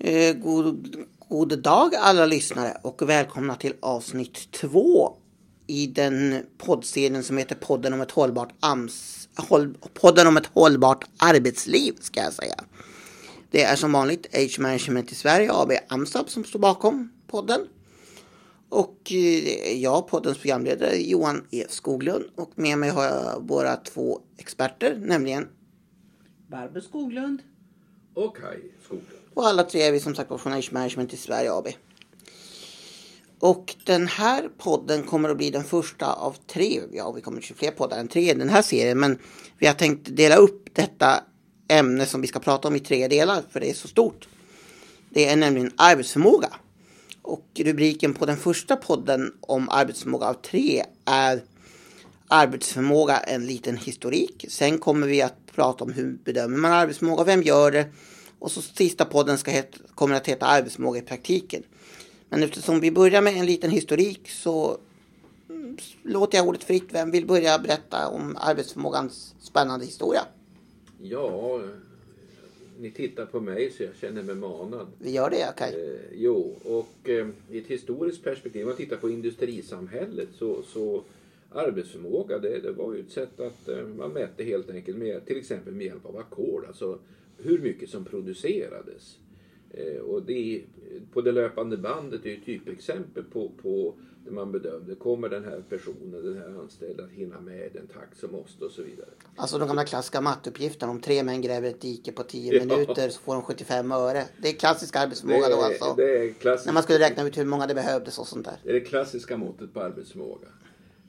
Eh, god, god dag alla lyssnare och välkomna till avsnitt två i den poddserien som heter podden om ett hållbart, AMS, håll, podden om ett hållbart arbetsliv ska jag säga. Det är som vanligt Age Management i Sverige AB AMSAB som står bakom podden. Och eh, jag, poddens programledare Johan E Skoglund och med mig har jag våra två experter, nämligen Barbro Skoglund. Och Kaj Skoglund. Och alla tre är vi som sagt var från Age Management i Sverige AB. Och den här podden kommer att bli den första av tre. Ja, vi kommer till fler poddar än tre i den här serien. Men vi har tänkt dela upp detta ämne som vi ska prata om i tre delar. För det är så stort. Det är nämligen arbetsförmåga. Och rubriken på den första podden om arbetsförmåga av tre är arbetsförmåga en liten historik. Sen kommer vi att prata om hur bedömer man arbetsförmåga, vem gör det och så sista podden ska het, kommer att heta arbetsförmåga i praktiken. Men eftersom vi börjar med en liten historik så mm, låter jag ordet fritt. Vem vill börja berätta om arbetsförmågans spännande historia? Ja, ni tittar på mig så jag känner mig manad. Vi gör det, Kaj. Eh, jo, och eh, i ett historiskt perspektiv, om man tittar på industrisamhället så, så arbetsförmåga det, det var ju ett sätt att eh, man mätte helt enkelt med till exempel med hjälp av ackord. Alltså hur mycket som producerades. Eh, och det, på det löpande bandet är ju typexempel på, på där man bedömde, kommer den här personen, den här anställda att hinna med den takt som måste och så vidare. Alltså de gamla klassiska matteuppgifterna om tre män gräver ett dike på tio ja. minuter så får de 75 öre. Det är klassisk arbetsförmåga det, då alltså. Det är klassisk... När man skulle räkna ut hur många det behövdes och sånt där. Det är det klassiska måttet på arbetsförmåga.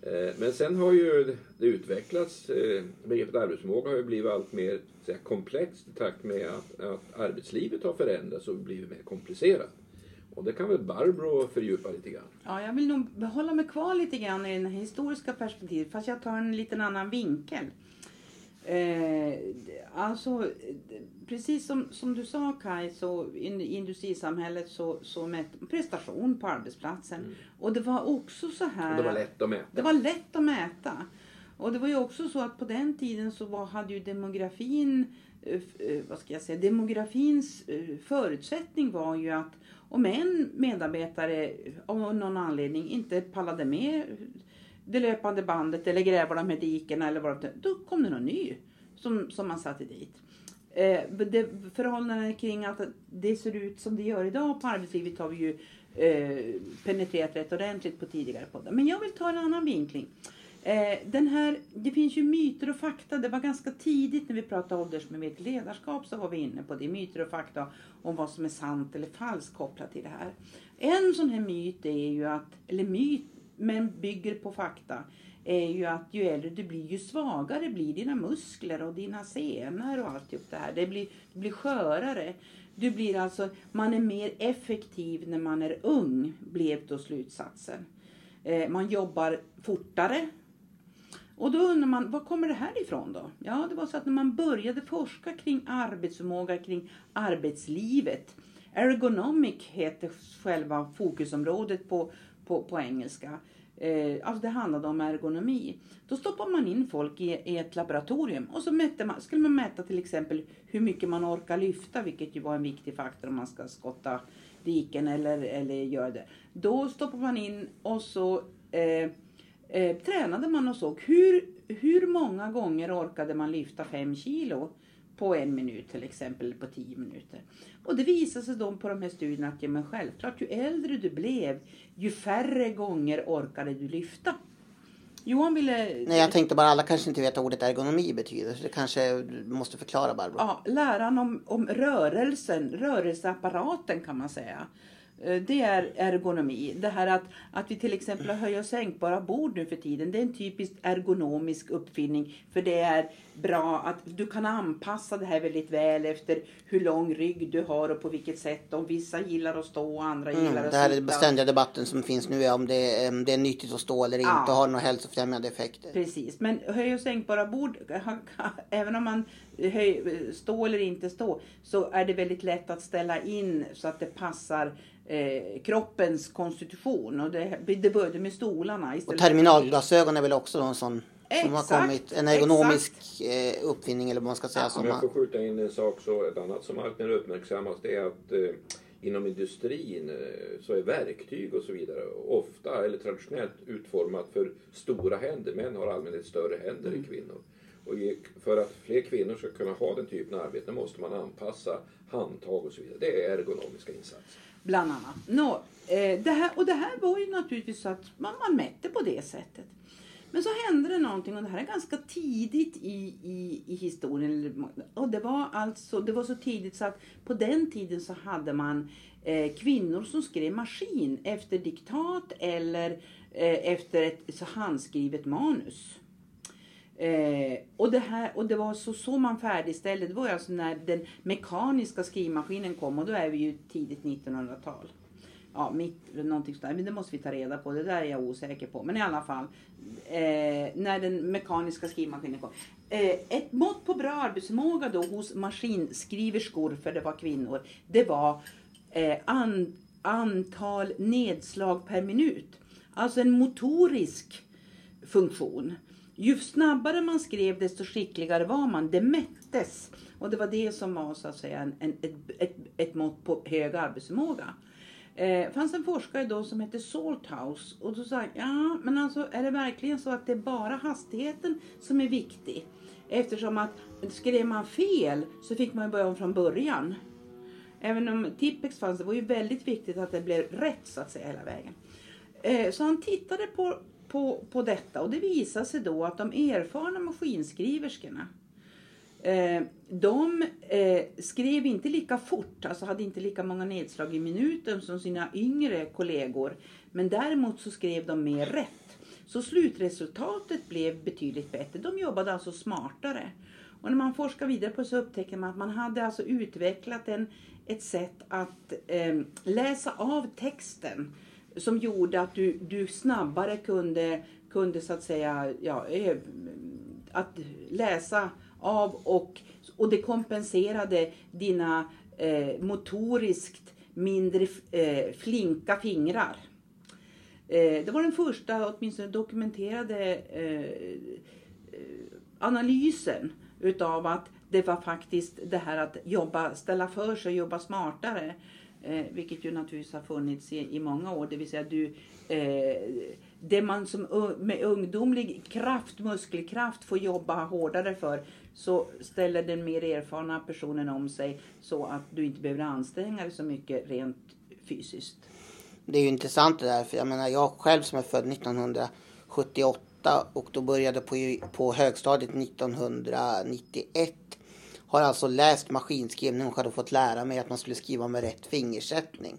Eh, men sen har ju det utvecklats, eh, begreppet arbetsförmåga har ju blivit allt mer komplext i takt med att, att arbetslivet har förändrats och blivit mer komplicerat. Och det kan väl Barbro fördjupa lite grann? Ja, jag vill nog behålla mig kvar lite grann i det historiska perspektivet fast jag tar en liten annan vinkel. Eh, alltså, precis som, som du sa Kai, så i industrisamhället så, så mätte prestation på arbetsplatsen. Mm. Och det var också så här. Och det var lätt att mäta. Det var lätt att mäta. Och det var ju också så att på den tiden så var, hade ju demografin, eh, eh, vad ska jag säga, demografins eh, förutsättning var ju att om en medarbetare av någon anledning inte pallade med det löpande bandet eller gräva de här dikena eller vad det då kom det någon ny som, som man satte dit. Eh, det, förhållandena kring att det ser ut som det gör idag på arbetslivet har vi ju eh, penetrerat rätt ordentligt på tidigare poddar. Men jag vill ta en annan vinkling. Eh, den här, det finns ju myter och fakta. Det var ganska tidigt när vi pratade åldersmedvetet ledarskap så var vi inne på det. Myter och fakta om vad som är sant eller falskt kopplat till det här. En sån här myt är ju att, eller myt, men bygger på fakta, är ju att ju äldre du blir ju svagare blir dina muskler och dina senor och alltihop det här. Det blir, du blir skörare. Du blir alltså, man är mer effektiv när man är ung, blev då slutsatsen. Eh, man jobbar fortare. Och då undrar man, var kommer det här ifrån då? Ja, det var så att när man började forska kring arbetsförmåga, kring arbetslivet. Ergonomic heter själva fokusområdet på, på, på engelska. Eh, alltså det handlade om ergonomi. Då stoppade man in folk i, i ett laboratorium och så mätte man, skulle man mäta till exempel hur mycket man orkar lyfta, vilket ju var en viktig faktor om man ska skotta diken eller, eller göra det. Då stoppade man in och så eh, eh, tränade man och såg hur, hur många gånger orkade man lyfta fem kilo på en minut till exempel, på tio minuter. Och det visade sig då på de här studierna att ja, men självklart, ju äldre du blev, ju färre gånger orkade du lyfta. Johan ville... Nej, jag tänkte bara alla kanske inte vet vad ordet ergonomi betyder. Så det kanske måste förklara Barbro. Ja, läran om, om rörelsen, rörelseapparaten kan man säga. Eh, det är ergonomi. Det här att, att vi till exempel har höj och sänkbara bord nu för tiden. Det är en typisk ergonomisk uppfinning. För det är bra att du kan anpassa det här väldigt väl efter hur lång rygg du har och på vilket sätt. Om vissa gillar att stå och andra mm, gillar att sitta. Det här är den ständiga debatten som finns nu om det, om det är nyttigt att stå eller inte ja. och har några hälsofrämjande effekter. Precis, men höj och sänkbara bord, även om man höj, stå eller inte stå, så är det väldigt lätt att ställa in så att det passar eh, kroppens konstitution. Och det, det började med stolarna. Och terminalglasögon är väl också en sån Som har Exakt, kommit. En ergonomisk eh, uppfinning eller vad man ska säga. Som Om jag får skjuta in en sak så ett annat som alltmer uppmärksammas det är att eh, inom industrin eh, så är verktyg och så vidare ofta eller traditionellt utformat för stora händer. Män har allmänt större händer än kvinnor. Och för att fler kvinnor ska kunna ha den typen av arbete måste man anpassa handtag och så vidare. Det är ergonomiska insatser. Bland annat. Nå, eh, det här, och det här var ju naturligtvis så att man, man mätte på det sättet. Men så hände det någonting och det här är ganska tidigt i, i, i historien. Och det var alltså, det var så tidigt så att på den tiden så hade man eh, kvinnor som skrev maskin efter diktat eller eh, efter ett så handskrivet manus. Eh, och, det här, och det var så, så man färdigställde. Det var alltså när den mekaniska skrivmaskinen kom och då är vi ju tidigt 1900-tal. Ja, mitt, någonting sådär. Men det måste vi ta reda på. Det där är jag osäker på. Men i alla fall. Eh, när den mekaniska skrivmaskinen kom. Eh, ett mått på bra arbetsförmåga då hos maskinskriverskor, för det var kvinnor. Det var eh, an, antal nedslag per minut. Alltså en motorisk funktion. Ju snabbare man skrev desto skickligare var man. Det mättes. Och det var det som var så att säga en, en, ett, ett, ett mått på hög arbetsförmåga. Eh, fanns en forskare då som hette Salthouse och då sa han, ja men alltså är det verkligen så att det är bara hastigheten som är viktig? Eftersom att skrev man fel så fick man ju börja om från början. Även om Tippex fanns, det var ju väldigt viktigt att det blev rätt så att säga hela vägen. Eh, så han tittade på, på, på detta och det visade sig då att de erfarna maskinskriverskorna eh, de eh, skrev inte lika fort, alltså hade inte lika många nedslag i minuten som sina yngre kollegor. Men däremot så skrev de mer rätt. Så slutresultatet blev betydligt bättre. De jobbade alltså smartare. Och när man forskar vidare på det så upptäcker man att man hade alltså utvecklat en, ett sätt att eh, läsa av texten som gjorde att du, du snabbare kunde, kunde så att säga, ja, eh, att läsa av och, och det kompenserade dina eh, motoriskt mindre eh, flinka fingrar. Eh, det var den första, åtminstone dokumenterade eh, analysen utav att det var faktiskt det här att jobba, ställa för sig, jobba smartare. Eh, vilket ju naturligtvis har funnits i, i många år. Det vill säga du, eh, det man som med ungdomlig kraft, muskelkraft får jobba hårdare för. Så ställer den mer erfarna personen om sig så att du inte behöver anstränga dig så mycket rent fysiskt. det är ju intressant det där. För jag menar jag själv som är född 1978 och då började på, på högstadiet 1991. Har alltså läst maskinskrivning och hade fått lära mig att man skulle skriva med rätt fingersättning.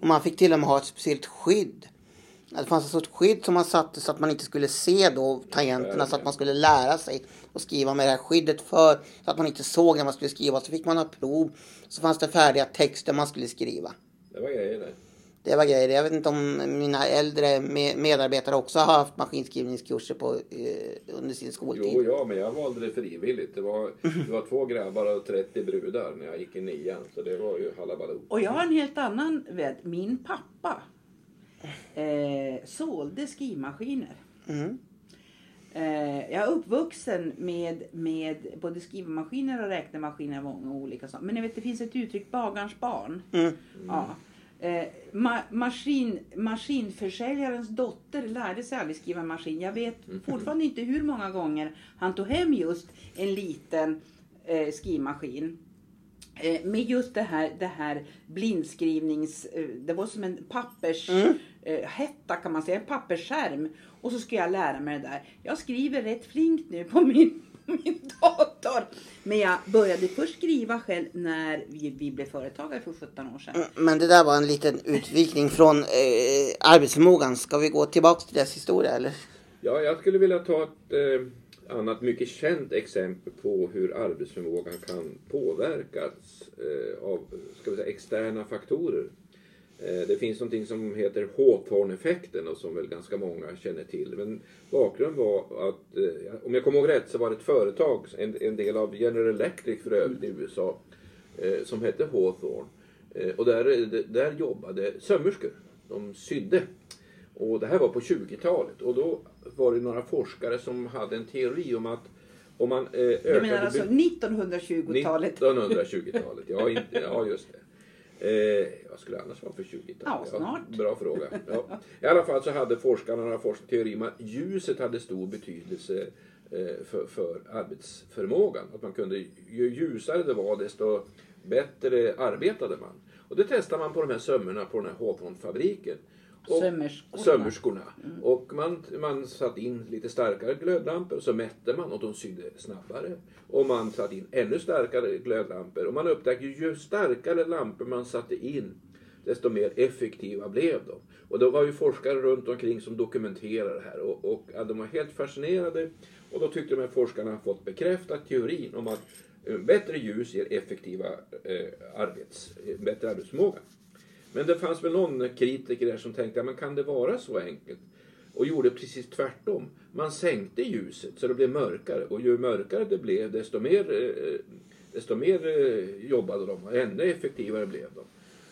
Och man fick till och med ha ett speciellt skydd. Det fanns ett sorts skydd som man satte så att man inte skulle se då tangenterna så att man skulle lära sig att skriva med det här skyddet för så att man inte såg när man skulle skriva. Så fick man ha prov. Så fanns det färdiga texter man skulle skriva. Det var grejer det. Det var grejer. Jag vet inte om mina äldre me- medarbetare också har haft maskinskrivningskurser på, eh, under sin skoltid. Jo, ja, men jag valde det frivilligt. Det var, det var två grabbar och 30 brudar när jag gick i nian. Så det var ju halabaloo. Och jag har en helt annan vet. Min pappa eh, sålde skrivmaskiner. Mm. Eh, jag är uppvuxen med, med både skrivmaskiner och räknemaskiner och många olika saker. Men jag vet, det finns ett uttryck, bagarns barn. Mm. Ja. Eh, ma maskin, maskinförsäljarens dotter lärde sig aldrig skriva maskin. Jag vet fortfarande inte hur många gånger han tog hem just en liten eh, skrivmaskin. Eh, med just det här, det här blindskrivnings... Eh, det var som en pappers... Eh, hetta kan man säga, en pappersskärm. Och så ska jag lära mig det där. Jag skriver rätt flinkt nu på min, min dator. Men jag började först skriva själv när vi, vi blev företagare för 17 år sedan. Men det där var en liten utvikning från eh, arbetsförmågan. Ska vi gå tillbaks till dess historia eller? Ja, jag skulle vilja ta ett eh, annat mycket känt exempel på hur arbetsförmågan kan påverkas eh, av ska vi säga, externa faktorer. Eh, det finns någonting som heter Hawthorne-effekten och som väl ganska många känner till. Men bakgrunden var att, eh, om jag kommer ihåg rätt, så var det ett företag, en, en del av General Electric för övrigt i USA, eh, som hette Hawthorne. Och där, där jobbade sömmerskor. De sydde. Och det här var på 20-talet och då var det några forskare som hade en teori om att om man ökade... Du menar alltså 1920-talet? 1920-talet, ja, inte, ja just det. Eh, vad skulle det annars vara för 20-tal? Ja, snart. bra fråga. Ja. I alla fall så hade forskarna några forskningsteorier om att ljuset hade stor betydelse eh, för, för arbetsförmågan. Att man kunde, ju ljusare det var desto bättre arbetade man. Och det testade man på de här sömmerna på den här Hawthorne-fabriken. Och- Sömmerskorna. Sömmerskorna. Och man, man satte in lite starkare glödlampor så mätte man och de sydde snabbare. Och man satte in ännu starkare glödlampor och man upptäckte ju, starkare lampor man satte in desto mer effektiva blev de. Och det var ju forskare runt omkring som dokumenterade det här och, och ja, de var helt fascinerade och då tyckte de här forskarna fått bekräftat teorin om att eh, bättre ljus ger effektiva eh, arbets, eh, bättre arbetsförmåga. Men det fanns väl någon kritiker där som tänkte, men kan det vara så enkelt? Och gjorde precis tvärtom. Man sänkte ljuset så det blev mörkare och ju mörkare det blev desto mer, eh, desto mer eh, jobbade de och ännu effektivare blev de.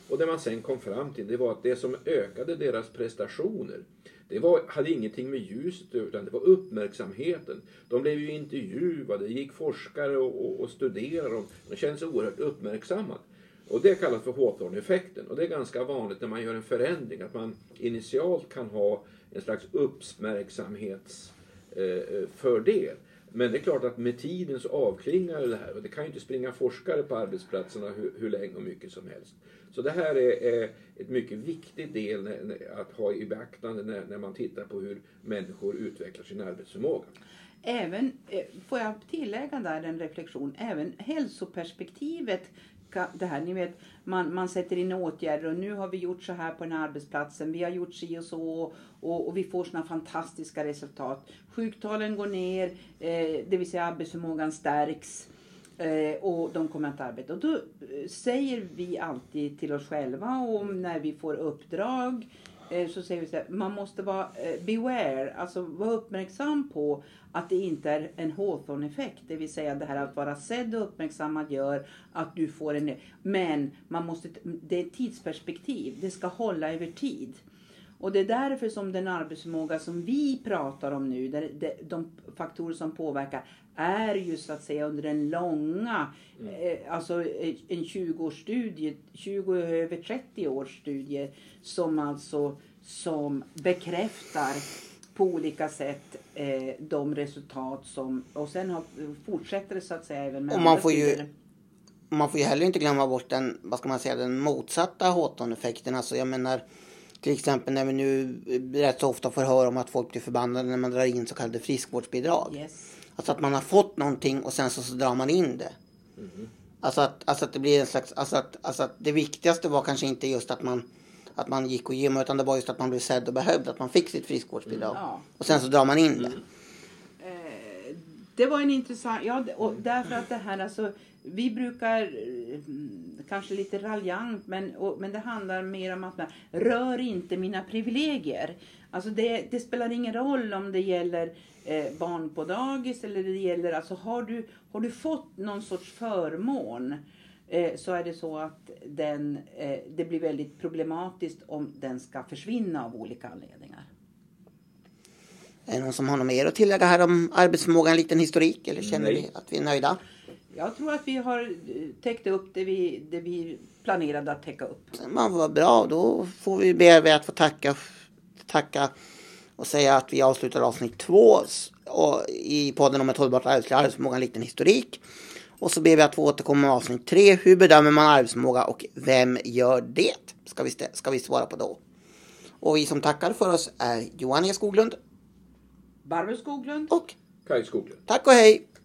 Och det man sen kom fram till det var att det som ökade deras prestationer det var, hade ingenting med ljuset att göra, utan det var uppmärksamheten. De blev ju intervjuade, det gick forskare och, och, och studerade dem. De kände sig oerhört uppmärksammade. Och det kallas för Hawthorne-effekten. Och det är ganska vanligt när man gör en förändring att man initialt kan ha en slags uppmärksamhetsfördel. Eh, eh, Men det är klart att med tiden så avklingar det här och det kan ju inte springa forskare på arbetsplatserna hur, hur länge och mycket som helst. Så det här är, är ett mycket viktig del att ha i beaktande när, när man tittar på hur människor utvecklar sin arbetsförmåga. Även, eh, får jag tillägga där en reflektion, även hälsoperspektivet ka- det här, ni vet, man, man sätter in åtgärder och nu har vi gjort så här på den här arbetsplatsen, vi har gjort si och så och, och vi får sådana fantastiska resultat. Sjuktalen går ner, eh, det vill säga arbetsförmågan stärks eh, och de kommer att arbeta. Och då eh, säger vi alltid till oss själva om när vi får uppdrag eh, Eh, så säger vi så här, man måste vara eh, beware, alltså vara uppmärksam på att det inte är en Hawthorne-effekt. Det vill säga det här att vara sedd och uppmärksammad gör att du får en... Men man måste, det är ett tidsperspektiv, det ska hålla över tid. Och det är därför som den arbetsförmåga som vi pratar om nu, där det, de faktorer som påverkar, är ju så att säga under den långa, eh, alltså eh, en 20-årsstudie, 20 över 30 års studie som alltså som bekräftar på olika sätt eh, de resultat som, och sen har, fortsätter det så att säga även med Och man får ju- studier. man får ju heller inte glömma bort den, vad ska man säga, den motsatta Hawthorne-effekten. Alltså jag menar till exempel när vi nu rätt så ofta får höra om att folk blir förbannade när man drar in så kallade friskvårdsbidrag. Yes. Alltså att man har fått någonting och sen så, så drar man in det. Alltså, att, alltså att det blir en slags, alltså att, alltså att det viktigaste var kanske inte just att man, att man gick och gymmade utan det var just att man blev sedd och behövd, att man fick sitt friskvårdsbidrag. Ja. Och sen så drar man in det. Eh, det var en intressant, ja och därför att det här alltså, vi brukar eh, kanske lite raljant men, och, men det handlar mer om att rör inte mina privilegier. Alltså det, det spelar ingen roll om det gäller eh, barn på dagis eller det gäller, alltså har du, har du fått någon sorts förmån eh, så är det så att den, eh, det blir väldigt problematiskt om den ska försvinna av olika anledningar. Är det någon som har något mer att tillägga här om arbetsförmågan, en liten historik? Eller känner Nej. vi att vi är nöjda? Jag tror att vi har eh, täckt upp det vi, det vi planerade att täcka upp. Man var bra, då får vi be er att få tacka, tacka och säga att vi avslutar avsnitt två och i podden om ett hållbart arbetsliv, arbetsförmåga, en liten historik. Och så ber vi att få återkomma med avsnitt tre. Hur bedömer man arbetsförmåga och vem gör det? Ska vi, ska vi svara på då. Och vi som tackar för oss är Johan E Skoglund Barbro Skoglund. och Kaj Skoglund. tack och hej!